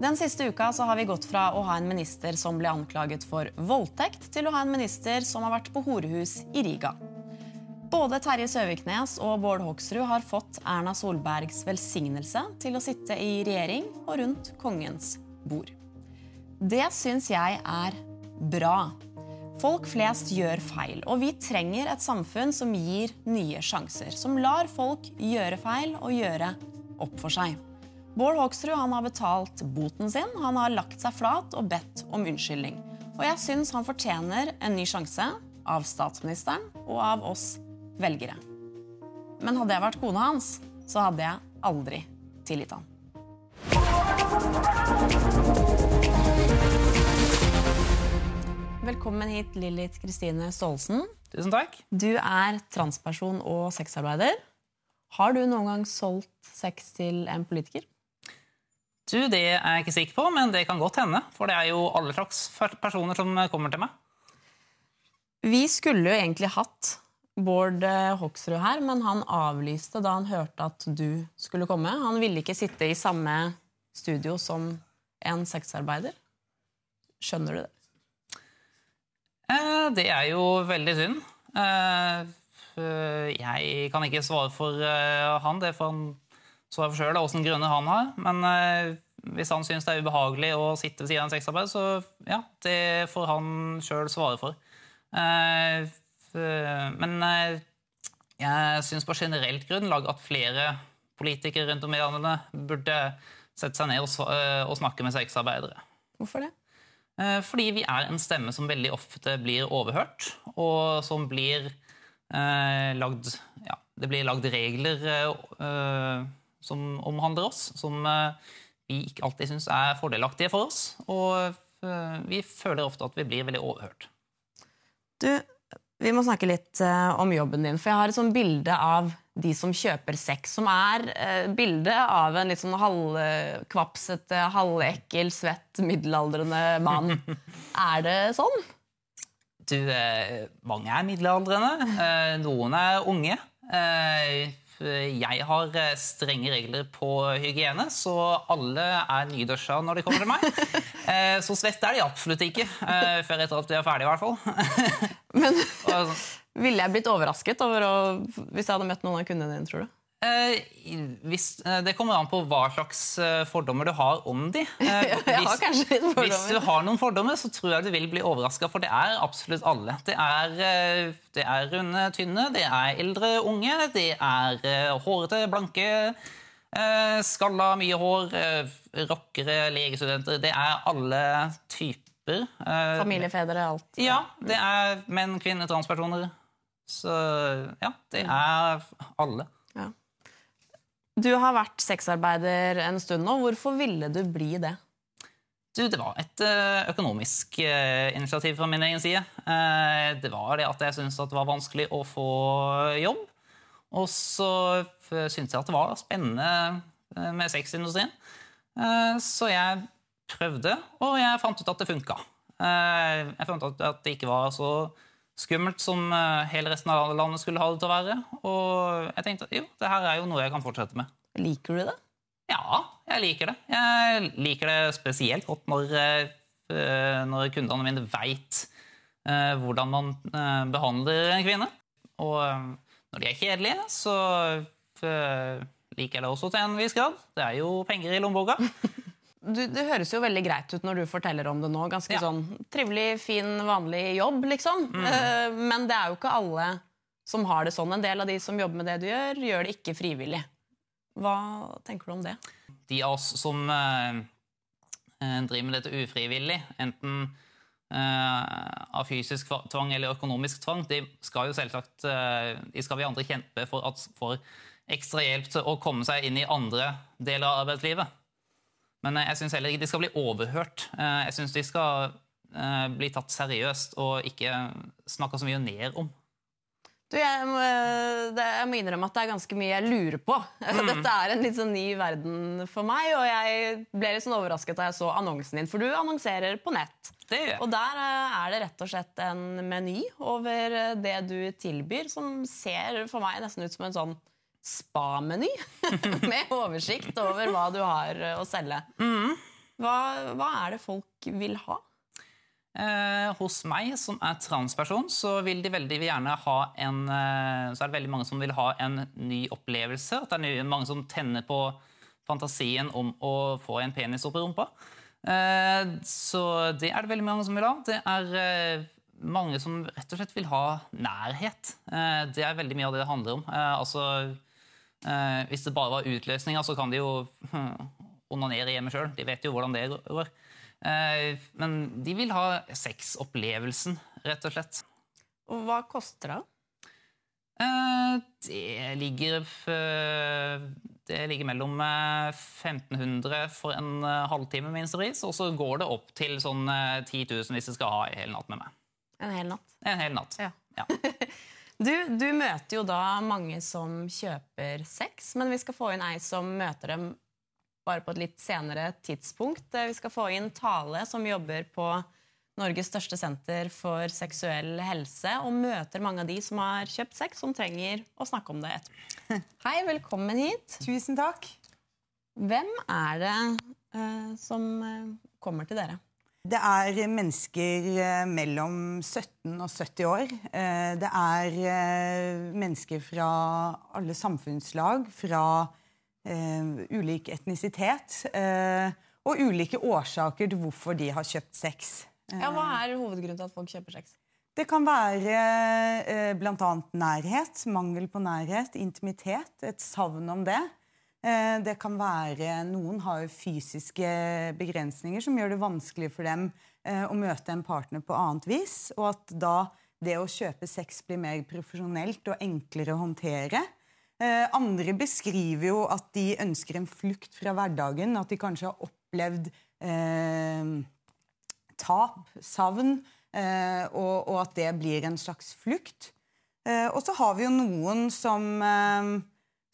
Den siste uka så har vi gått fra å ha en minister som ble anklaget for voldtekt, til å ha en minister som har vært på horehus i Riga. Både Terje Søviknes og Bård Hoksrud har fått Erna Solbergs velsignelse til å sitte i regjering og rundt kongens bord. Det syns jeg er bra. Folk flest gjør feil, og vi trenger et samfunn som gir nye sjanser. Som lar folk gjøre feil og gjøre opp for seg. Bård Hoksrud han har betalt boten sin, han har lagt seg flat og bedt om unnskyldning. Og jeg syns han fortjener en ny sjanse av statsministeren og av oss velgere. Men hadde jeg vært kona hans, så hadde jeg aldri tilgitt han. Velkommen hit, Lillit Kristine Staalesen. Tusen takk. Du er transperson og sexarbeider. Har du noen gang solgt sex til en politiker? Du, Det er jeg ikke sikker på, men det kan godt hende. For det er jo alle slags personer som kommer til meg. Vi skulle jo egentlig hatt Bård Hoksrud her, men han avlyste da han hørte at du skulle komme. Han ville ikke sitte i samme studio som en sexarbeider. Skjønner du det? Eh, det er jo veldig synd. Eh, jeg kan ikke svare for eh, han. Det får han svare for sjøl åssen grunner han har. Men hvis han syns det er ubehagelig å sitte ved siden av en sexarbeider, så ja, det får han sjøl svare for. Men jeg syns på generelt grunnlag at flere politikere rundt om i landet burde sette seg ned og snakke med sexarbeidere. Hvorfor det? Eh, fordi vi er en stemme som veldig ofte blir overhørt, og som blir eh, lagd ja, Det blir lagd regler eh, som omhandler oss, som eh, vi ikke alltid syns er fordelaktige for oss. Og eh, vi føler ofte at vi blir veldig overhørt. Du, vi må snakke litt uh, om jobben din. For jeg har et sånt bilde av de som kjøper sex, som er eh, bildet av en litt sånn halvkvapsete, halvekkel, svett, middelaldrende mann. er det sånn? Du, mange er middelaldrende. noen er unge. Jeg har strenge regler på hygiene, så alle er nydusja når de kommer til meg. Så svett er de absolutt ikke. Før etter at de er ferdige, i hvert fall. Men ville jeg blitt overrasket over å, hvis jeg hadde møtt noen av kundene dine, tror du? Eh, hvis, det kommer an på hva slags fordommer du har om de. Eh, hvis, hvis, du har noen fordommer, så tror jeg du vil bli overraska, for det er absolutt alle. Det er, det er runde, tynne, det er eldre, unge, det er hårete, blanke, skalla, mye hår, rockere, legestudenter. Det er alle typer. Eh, Familiefedre, alt. Ja. Det er menn, kvinner, transpersoner. Så ja, det er alle. Ja. Du har vært sexarbeider en stund nå. Hvorfor ville du bli det? Du, det var et eh, økonomisk eh, initiativ fra min egen side. Det var det at jeg syntes det var vanskelig å få jobb. Og så syntes jeg at det var spennende med sexindustrien. Så jeg prøvde, og jeg fant ut at det funka. Eh, jeg fant ut at det ikke var så skummelt som eh, hele resten av landet skulle ha det til å være. Og jeg tenkte at jo, det her er jo noe jeg kan fortsette med. Liker du det? Ja, jeg liker det. Jeg liker det spesielt godt når, eh, når kundene mine veit hvordan man behandler en kvinne. Og når de er kjedelige, så liker jeg det også til en viss grad. Det er jo penger i lommeboka. du, det høres jo veldig greit ut når du forteller om det nå. Ganske ja. sånn trivelig, fin, vanlig jobb, liksom. Mm. Uh, men det er jo ikke alle som har det sånn. En del av de som jobber med det du gjør, gjør det ikke frivillig. Hva tenker du om det? De av oss som uh, driver med dette ufrivillig, enten uh, av fysisk tvang eller økonomisk tvang, de skal jo selvsagt de skal vi andre kjempe for at får ekstra hjelp til å komme seg inn i andre deler av arbeidslivet. Men jeg syns heller ikke de skal bli overhørt. Eh, jeg syns de skal eh, bli tatt seriøst og ikke snakke så mye ned om. Du, jeg, må, jeg må innrømme at det er ganske mye jeg lurer på. Mm. Dette er en litt sånn ny verden for meg, og jeg ble litt sånn overrasket da jeg så annonsen din. For du annonserer på nett. Det gjør jeg. Og der eh, er det rett og slett en meny over det du tilbyr, som ser for meg nesten ut som en sånn spa-meny med oversikt over hva du har eh, å selge. Mm. Hva, hva er det folk vil ha? Eh, hos meg som er transperson, så vil de veldig gjerne ha en eh, Så er det veldig mange som vil ha en ny opplevelse. At det er mange som tenner på fantasien om å få en penis opp i rumpa. Eh, så det er det veldig mange som vil ha. Det er eh, mange som rett og slett vil ha nærhet. Det er veldig mye av det det handler om. Altså, eh, hvis det bare var utløsninger, så kan de jo onanere hjemme sjøl. De vet jo hvordan det går. Eh, men de vil ha sexopplevelsen, rett og slett. Og hva koster det? Eh, det ligger eh, Det ligger mellom 1500 for en halvtime minstepris, og så går det opp til sånn 10 000 hvis du skal ha en hel natt med meg. En hel natt? En hel natt, ja. ja. du, du, møter jo da mange som kjøper sex, men vi skal få inn ei som møter dem bare på et litt senere tidspunkt. Eh, vi skal få inn Tale, som jobber på Norges største senter for seksuell helse, og møter mange av de som har kjøpt sex, som trenger å snakke om det etterpå. Hei, velkommen hit. Tusen takk. Hvem er det uh, som uh, kommer til dere? Det er mennesker uh, mellom 17 og 70 år. det er mennesker fra alle samfunnslag. fra ulik etnisitet og ulike årsaker til hvorfor de har kjøpt sex. Ja, Hva er hovedgrunnen til at folk kjøper sex? Det kan være bl.a. nærhet, mangel på nærhet, intimitet, et savn om det. Det kan være Noen har fysiske begrensninger som gjør det vanskelig for dem å møte en partner på annet vis. Og at da det å kjøpe sex blir mer profesjonelt og enklere å håndtere. Eh, andre beskriver jo at de ønsker en flukt fra hverdagen. At de kanskje har opplevd eh, tap, savn, eh, og, og, at det blir en slags flukt. Eh, og så har vi jo noen som, eh,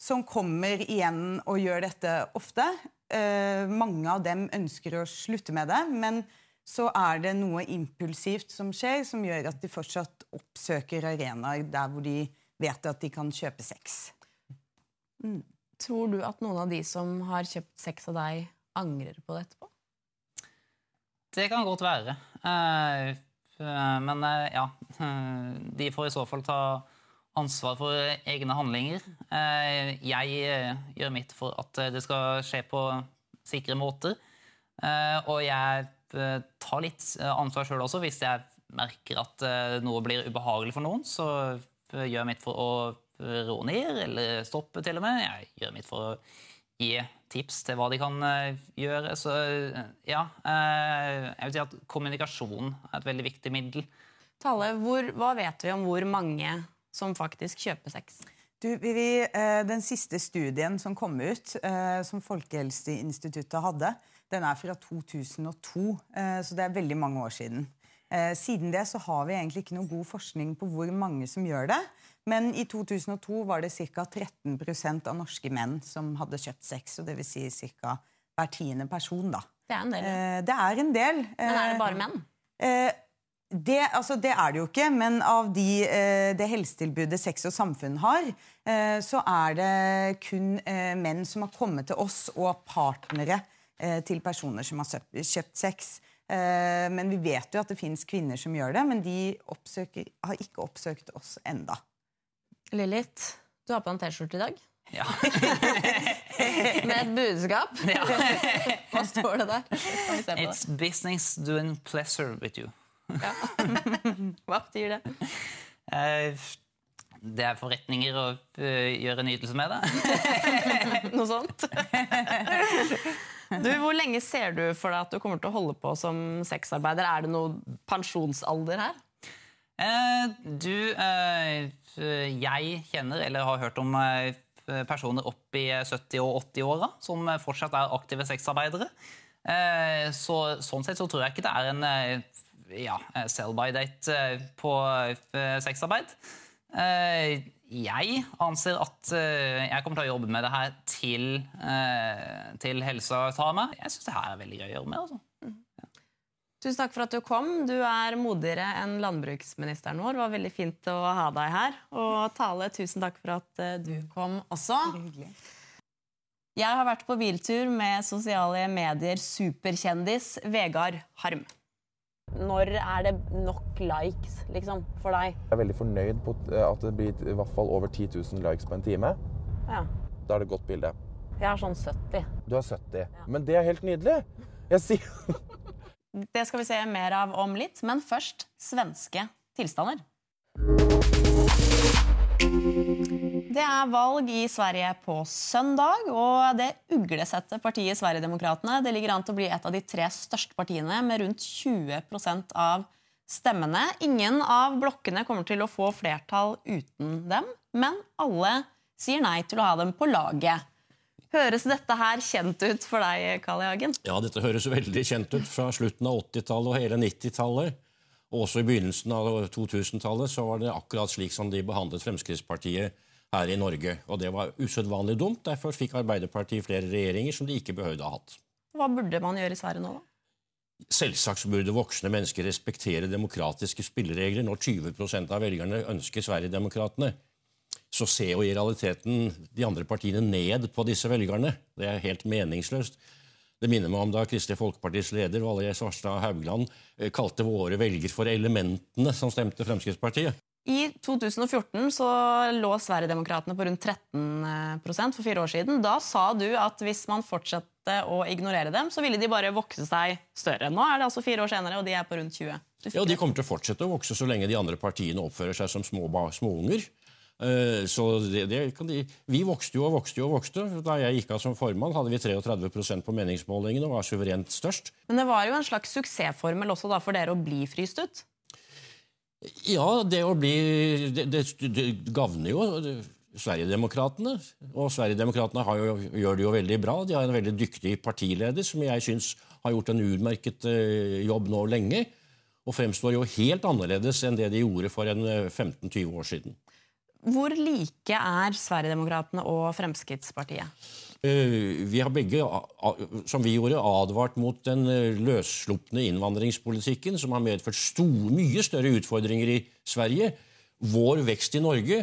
som kommer igjen og gjør dette ofte. Eh, mange av dem ønsker å slutte med det, men så er det noe impulsivt som skjer, som gjør at de fortsatt oppsøker arenaer der hvor de vet at de kan kjøpe sex. Mm. Tror du at noen av de som har kjøpt sex av deg, angrer på det etterpå? Det kan godt være. Eh, men eh, ja De får i så fall ta ansvar for egne handlinger. Eh, jeg gjør mitt for at det skal skje på sikre måter. Og jeg tar litt ansvar sjøl også. Hvis jeg merker at noe blir ubehagelig for noen, så gjør jeg mitt for å roe ned, eller stoppe til og med. Jeg gjør mitt for å gi tips til hva de kan eh, gjøre. Så eh, ja, eh, jeg vil si at kommunikasjon er et veldig viktig middel. Tale, hvor, hva vet vi om hvor mange som faktisk kjøper sex? Du, Vivi, den siste studien som kom ut, som Folkehelseinstituttet hadde, den er fra 2002, så det er veldig mange år siden. Siden det så har vi egentlig ikke noe god forskning på hvor mange som gjør det. Men i 2002 var det ca. 13% av norske menn som hadde kjøpt sex. og Dvs. Si ca. hver tiende person. da. Det er en del. Eh, det er en del. Men er det bare menn? Det, altså, det, er det jo ikke, men av de, eh, det helsetilbudet Sex og Samfunn har, eh, så er det kun eh, menn som har kommet til oss, og partnere eh, til personer som har kjøpt sex. Men vi vet jo at det fins kvinner som gjør det, men de oppsøker, har ikke oppsøkt oss enda. Lilith, du har på en T-skjorte i dag. Ja. Med et budskap. Ja. Hva står det der? It's business doing pleasure with you. Ja. Hva betyr det? Uh, det er forretninger å gjøre gjøre nytelse med da. Noe sånt? Du, Hvor lenge ser du for deg at du kommer til å holde på som sexarbeider? Er det noe pensjonsalder her? Eh, du Eh, jeg kjenner eller har hørt om eh, personer opp i 70- og 80-åra som fortsatt er aktive sexarbeidere. Eh, så, sånn sett så tror jeg ikke det er en ja, sell by date på sexarbeid. Jeg anser at jeg kommer til å jobbe med det her til, til helsa tar meg. Jeg syns det her er veldig gøy å gjøre med. altså. Tusen takk for at du kom. Du er modigere enn landbruksministeren vår. Det var veldig fint å ha deg her. Og Tale, tusen takk for at eh, du kom også. Jeg har vært på biltur med sosiale medier superkjendis Vegard Harm. Når er det nok likes liksom, for deg? Jeg er veldig fornøyd på at det blir i hvert fall over 10 000 likes på en time. Ja. Da er det et godt bilde. Jeg er sånn 70. Du er 70. Men det er helt nydelig. Jeg sier Det skal vi se mer av om litt, men først svenske tilstander. Det er valg i Sverige på søndag, og det uglesette partiet Sverigedemokraterna det ligger an til å bli et av de tre største partiene med rundt 20% av stemmene. Ingen av blokkene kommer til å få flertall uten dem, men alle sier nei til å ha dem på laget. Høres dette her kjent ut for deg, Carl I. Hagen? Ja, dette høres veldig kjent ut fra slutten av 80-tallet og hele 90-tallet. Og også i begynnelsen av 2000-tallet så var det akkurat slik som de behandlet Fremskrittspartiet her i Norge. Og det var usedvanlig dumt. Derfor fikk Arbeiderpartiet flere regjeringer som de ikke behøvde ha hatt. Hva burde man gjøre i Sverige nå, da? Selvsagt burde voksne mennesker respektere demokratiske spilleregler når 20% av velgerne ønsker Sverigedemokraterna. Så ser jo i realiteten de andre partiene ned på disse velgerne. Det er helt meningsløst. Det minner meg om da Kristelig Folkepartis leder Valje Svarstad Haugland eh, kalte våre velger for elementene som stemte Fremskrittspartiet. I 2014 så lå Sverigedemokraterna på rundt 13% for fire år siden. Da sa du at hvis man fortsatte å ignorere dem, så ville de bare vokse seg større. Nå er det altså fire år senere, og de er på rundt 20. Ja, De kommer til å fortsette å vokse så lenge de andre partiene oppfører seg som små, småunger. Eh, så det, det de, Vi vokste jo og vokste jo og vokste. Da jeg gikk av som formann, hadde vi 33% på meningsmålingene og var suverent størst. Men det var jo en slags suksessformel også da for dere å bli fryst ut? Ja, det å bli Det, det, det gagner jo Sverigedemokraterna. Og Sverigedemokraterna gjør det jo veldig bra. De har en veldig dyktig partileder som jeg syns har gjort en utmerket uh, jobb nå lenge. Og fremstår jo helt annerledes enn det de gjorde for en 15-20 eh, år siden. Hvor like er Sverigedemokraterna og Fremskrittspartiet? Eh, vi har begge, som vi gjorde, advart mot den eh, løsslupne innvandringspolitikken, som har medført store, mye større utfordringer i Sverige. Vår vekst i Norge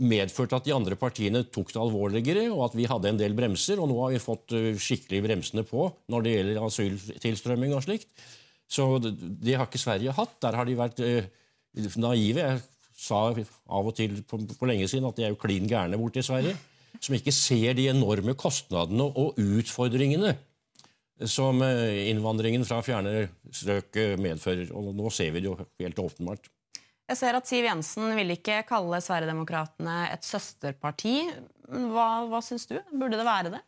medførte at de andre partiene tok det alvorligere, og at vi hadde en del bremser. Og nå har vi fått eh, skikkelig bremsene på når det gjelder asyltilstrømming og slikt. Så det har ikke Sverige hatt. Der har de vært naive. Jeg sa av og til på, lenge siden at de er jo klin gærne borte i Sverige som ikke ser de enorme kostnadene og utfordringene som eh, innvandringen fra fjerne strøk eh, medfører. Og nå ser vi det jo helt åpenbart. Jeg ser at Siv Jensen vil ikke kalle Sverigedemokraterna et søsterparti. Hva, hva syns du? Burde det være det?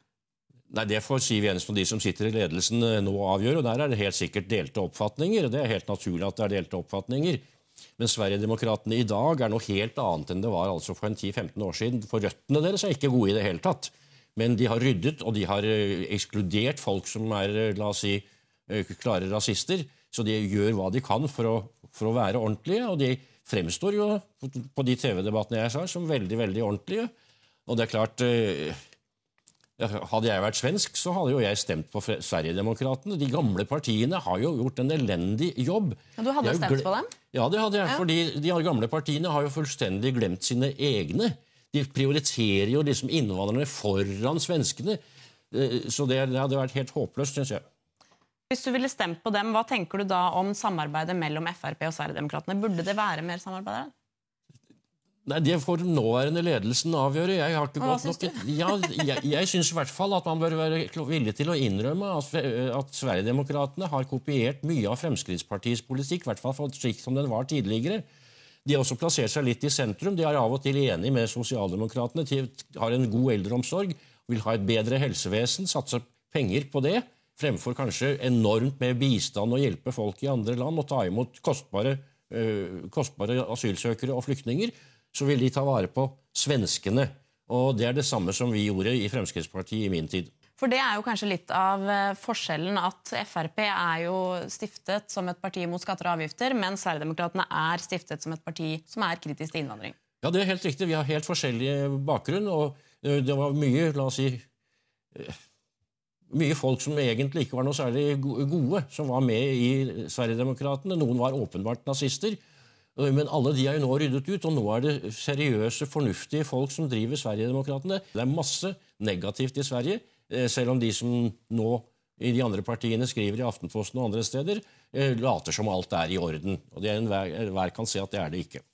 Nei, Det får Siv Jensen og de som sitter i ledelsen eh, nå avgjøre. og Der er det helt sikkert delte oppfatninger. Det er helt naturlig at det er delte oppfatninger. Men Sverigedemokraterna i dag er noe helt annet enn det var altså for en 10-15 år siden. For røttene deres er ikke gode i det hele tatt. Men de har ryddet, og de har eh, ekskludert folk som er eh, la oss si, eh, klare rasister. Så de gjør hva de kan for å, for å være ordentlige. Og de fremstår jo på de TV-debattene jeg sa, som veldig, veldig ordentlige. Og det er klart hadde jeg vært svensk, så hadde jo jeg stemt på Sverigedemokraterna. De gamle partiene har jo gjort en elendig jobb. Men du hadde stemt på dem? Ja, det hadde jeg. Ja. fordi de gamle partiene har jo fullstendig glemt sine egne. De prioriterer jo liksom innvandrerne foran svenskene. Eh, så det, det hadde vært helt håpløst, syns jeg. Hvis du ville stemt på dem, Hva tenker du da om samarbeidet mellom Frp og Sverigedemokraterna? Burde det være mer samarbeid der? Nei, Det får den nåværende ledelsen avgjøre. Jeg har ikke gått nok... Ja, jeg, jeg syns i hvert fall at man bør være villig til å innrømme at, at Sverigedemokraterna har kopiert mye av Fremskrittspartiets politikk, i hvert fall slik som den var tidligere. De har også plassert seg litt i sentrum. De er av og til enige med sosialdemokratene. De har en god eldreomsorg, vil ha et bedre helsevesen, satse penger på det, fremfor kanskje enormt med bistand og hjelpe folk i andre land og ta imot kostbare, øh, kostbare asylsøkere og flyktninger så vil de ta vare på svenskene. Og det er det samme som vi gjorde i Fremskrittspartiet i min tid. For det er jo kanskje litt av eh, forskjellen at Frp er jo stiftet som et parti mot skatter og avgifter, mens Sverigedemokraterna er stiftet som et parti som er kritisk til innvandring. Ja, det er helt riktig. Vi har helt forskjellig bakgrunn. Og eh, det var mye, la oss si eh, Mye folk som egentlig ikke var noe særlig gode, som var med i Sverigedemokraterna. Noen var åpenbart nazister. Men alle de er jo nå ryddet ut, og nå er det seriøse, fornuftige folk som driver Sverigedemokraterna. Det er masse negativt i Sverige, eh, selv om de som nå i de andre partiene skriver i Aftenposten og andre steder, eh, later som alt er i orden. Og det er enhver, enhver kan se at det er det ikke.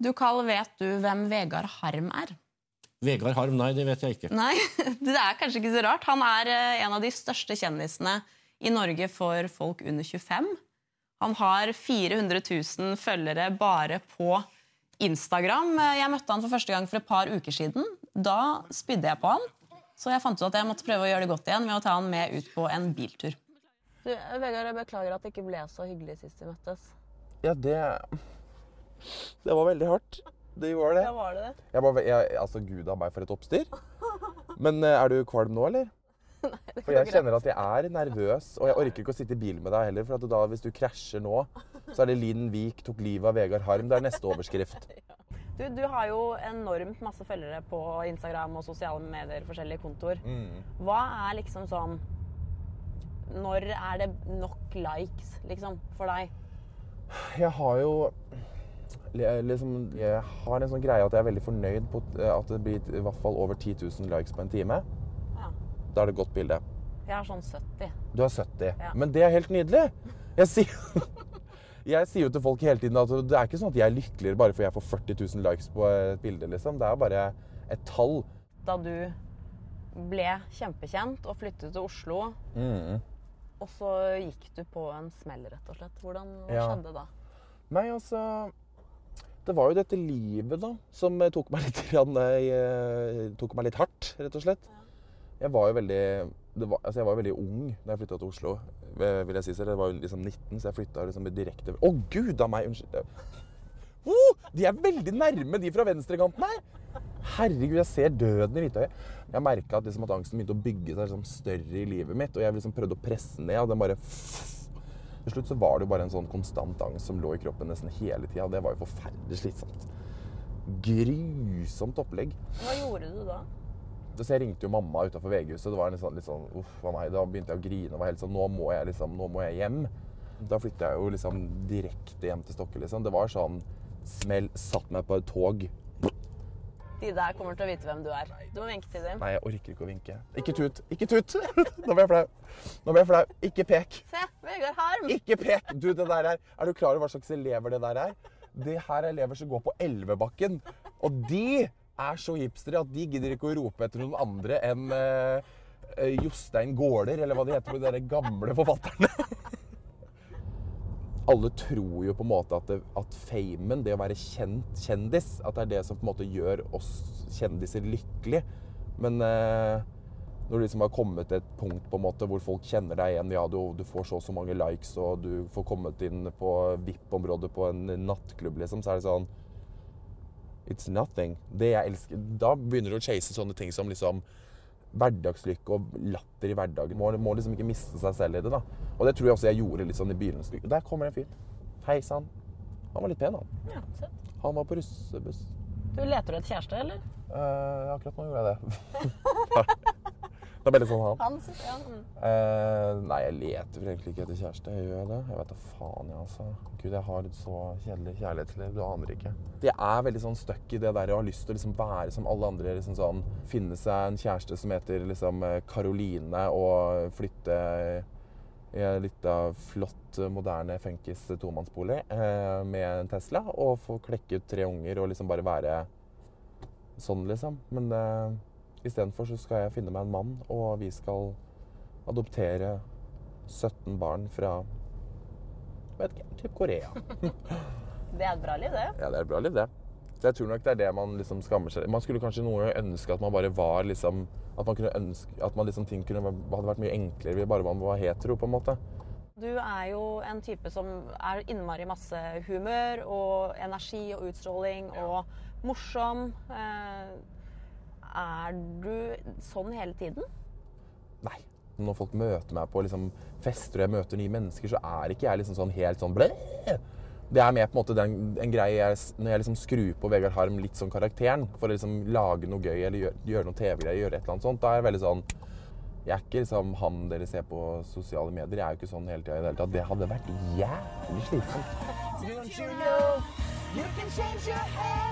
Du, Karl, vet du hvem Vegard Harm er? Vegard Harm, nei, det vet jeg ikke. Nei, det er kanskje ikke så rart. Han er eh, en av de største kjendisene i Norge for folk under 25. Han har 400 000 følgere bare på Instagram. Jeg møtte han for første gang for et par uker siden. Da spydde jeg på han. Så jeg fant ut at jeg måtte prøve å gjøre det godt igjen ved å ta han med ut på en biltur. Du, Vegard, jeg beklager at det ikke ble så hyggelig sist vi møttes. Ja, det Det var veldig hardt. Det gjorde det. Ja, var det det? Jeg bare, jeg, altså, Gud a meg for et oppstyr. Men eh, er du kvalm nå, eller? For jeg kjenner at jeg er nervøs, og jeg orker ikke å sitte i bil med deg heller. For at da, hvis du krasjer nå, så er det Linn Vik tok livet av Vegard Harm. Det er neste overskrift. Du, du har jo enormt masse følgere på Instagram og sosiale medier, forskjellige kontoer. Hva er liksom sånn Når er det nok likes, liksom, for deg? Jeg har jo liksom, Jeg har en sånn greie at jeg er veldig fornøyd på at det blir i hvert fall over 10 000 likes på en time. Ja. Da er det et godt bilde. Jeg er sånn 70. Du er 70. Ja. Men det er helt nydelig. Jeg sier, jeg sier jo til folk hele tiden at det er ikke sånn at jeg er lykkeligere bare fordi jeg får 40 000 likes på et bilde. liksom. Det er bare et tall. Da du ble kjempekjent og flyttet til Oslo, Mm. og så gikk du på en smell, rett og slett. Hvordan hva Ja. skjedde da? Nei, altså Det var jo dette livet, da, som tok meg litt, eh, tok meg litt hardt, rett og slett. Jeg var jo veldig var, altså jeg var veldig ung da jeg flytta til Oslo. vil Jeg si selv. Jeg var jo liksom 19, så jeg flytta liksom direkte Å, gud a meg! Unnskyld. Oh, de er veldig nærme, de fra venstrekanten her! Herregud, jeg ser døden i hvitøyet. Jeg merka at, liksom, at angsten begynte å bygge seg liksom, større i livet mitt. Og jeg liksom prøvde å presse ned, og den bare Til slutt så var det jo bare en sånn konstant angst som lå i kroppen nesten hele tida. Det var jo forferdelig slitsomt. Grusomt opplegg. Hva gjorde du da? Så jeg ringte jo mamma utafor VG-huset. Det var litt sånn, litt sånn uff a meg. Da begynte jeg å grine og var helt sånn Nå må jeg liksom, nå må jeg hjem. Da flytta jeg jo liksom direkte hjem til Stokke, liksom. Det var sånn smell. Satt meg på et tog. De der kommer til å vite hvem du er. Du må vinke til dem. Nei, jeg orker ikke å vinke. Ikke tut! Ikke tut! Nå ble jeg flau. Nå ble jeg flau. Ikke pek. Se, Vegard Harm! Ikke pek! Du, det der er Er du klar over hva slags elever det der er? Det her er elever som går på Elvebakken. Og de er så hipstere at de gidder ikke å rope etter noen andre enn eh, eh, Jostein Gaarder, eller hva de heter, de der gamle forfatterne. Alle tror jo på en måte at, det, at famen, det å være kjent kjendis, at det er det som på en måte gjør oss kjendiser lykkelige. Men eh, når du liksom har kommet til et punkt på en måte hvor folk kjenner deg igjen, ja, du, du får så og så mange likes, og du får kommet inn på VIP-området på en nattklubb, liksom, så er det sånn It's nothing. Det jeg elsker Da begynner du å chase sånne ting som liksom hverdagslykke og latter i hverdagen. Må, må liksom ikke miste seg selv i det, da. Og det tror jeg også jeg gjorde litt sånn i begynnelsen. Der kommer en fyr. Hei sann. Han var litt pen, han. Ja, se. Han var på russebuss. Du leter du etter kjæreste, eller? Uh, akkurat nå gjorde jeg det. det er veldig sånn han. Han, ja. mm. Uh, nei, jeg leter vel egentlig ikke etter kjæreste. Gjør jeg det? Jeg vet da faen, jeg, altså. Gud, jeg har et så kjedelig kjærlighetsliv. Du aner ikke. Jeg er veldig sånn stuck i det der. å ha lyst til å liksom være som alle andre. liksom sånn, Finne seg en kjæreste som heter liksom eh, Caroline, og flytte i en lita, flott, moderne funkis tomannsbolig uh, med en Tesla. Og få klekke ut tre unger og liksom bare være sånn, liksom. Men eh, istedenfor så skal jeg finne meg en mann, og vi skal adoptere 17 barn fra vet ikke, typ Korea. Det er et bra liv, det. Ja, det er et bra liv, det. Så jeg tror nok det er det man liksom skammer seg Man skulle kanskje noen ønske at man bare var liksom At man kunne ønske At man liksom ting kunne, hadde vært mye enklere bare man var hetero, på en måte. Du er jo en type som er innmari masse humør og energi og utstråling og morsom. Eh, er du sånn hele tiden? Nei. Når folk møter meg på liksom, fester og jeg møter nye mennesker, så er ikke jeg liksom sånn helt sånn blæ. Det er mer på en måte den, en greie jeg, når jeg liksom skrur på Vegard Harm litt sånn karakteren for å liksom lage noe gøy eller gjøre, gjøre noe TV-greier, gjøre et eller annet sånt. Da er jeg veldig sånn Jeg er ikke liksom han dere ser på sosiale medier. Jeg er jo ikke sånn hele tida i det hele tatt. Det hadde vært jævlig slitsomt.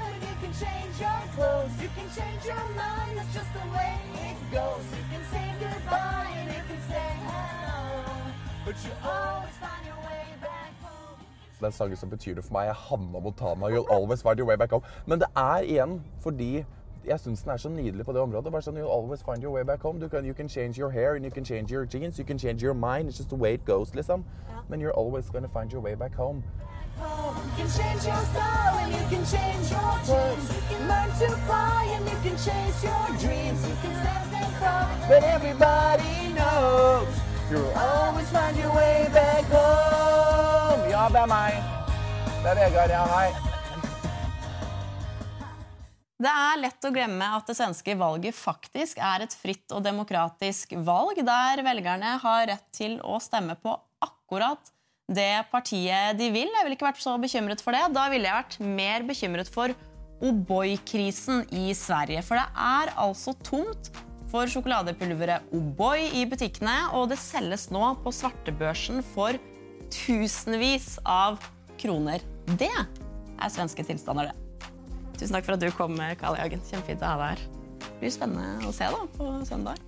Can change your can clothes. You can change your mind, that's just the way it goes. You can say goodbye and you can say hello. But you always find your way back home. Den sangen som betyr det for meg, er Hanna Montana. You'll always find your way back home. Men det er igjen fordi jeg syns den er så nydelig på det området. Bare sånn, You'll always find your way back home. Kan, you can change your hair and you can change your jeans. You can change your mind. It's just the way it goes, liksom. Men you're always gonna find your way back home. Can change your style and you can change your dreams. You can learn to fly and you can chase your dreams. You can stand and cry, but everybody knows you'll always find your way back home. Ja, det er meg. Det er Vegard, ja. Det er lett å glemme at det svenske valget faktisk er et fritt og demokratisk valg, der velgerne har rett til å stemme på akkurat det partiet de vil. Jeg ville ikke vært så bekymret for det. Da ville jeg vært mer bekymret for O'boy-krisen i Sverige. For det er altså tomt for sjokoladepulveret O'boy i butikkene, og det selges nå på svartebørsen for tusenvis av kroner. Det er svenske tilstander, det. Tusen takk for at du kom, Karl Jagen. Kjempefint å ha deg her. Det blir spennende å se da, på søndag.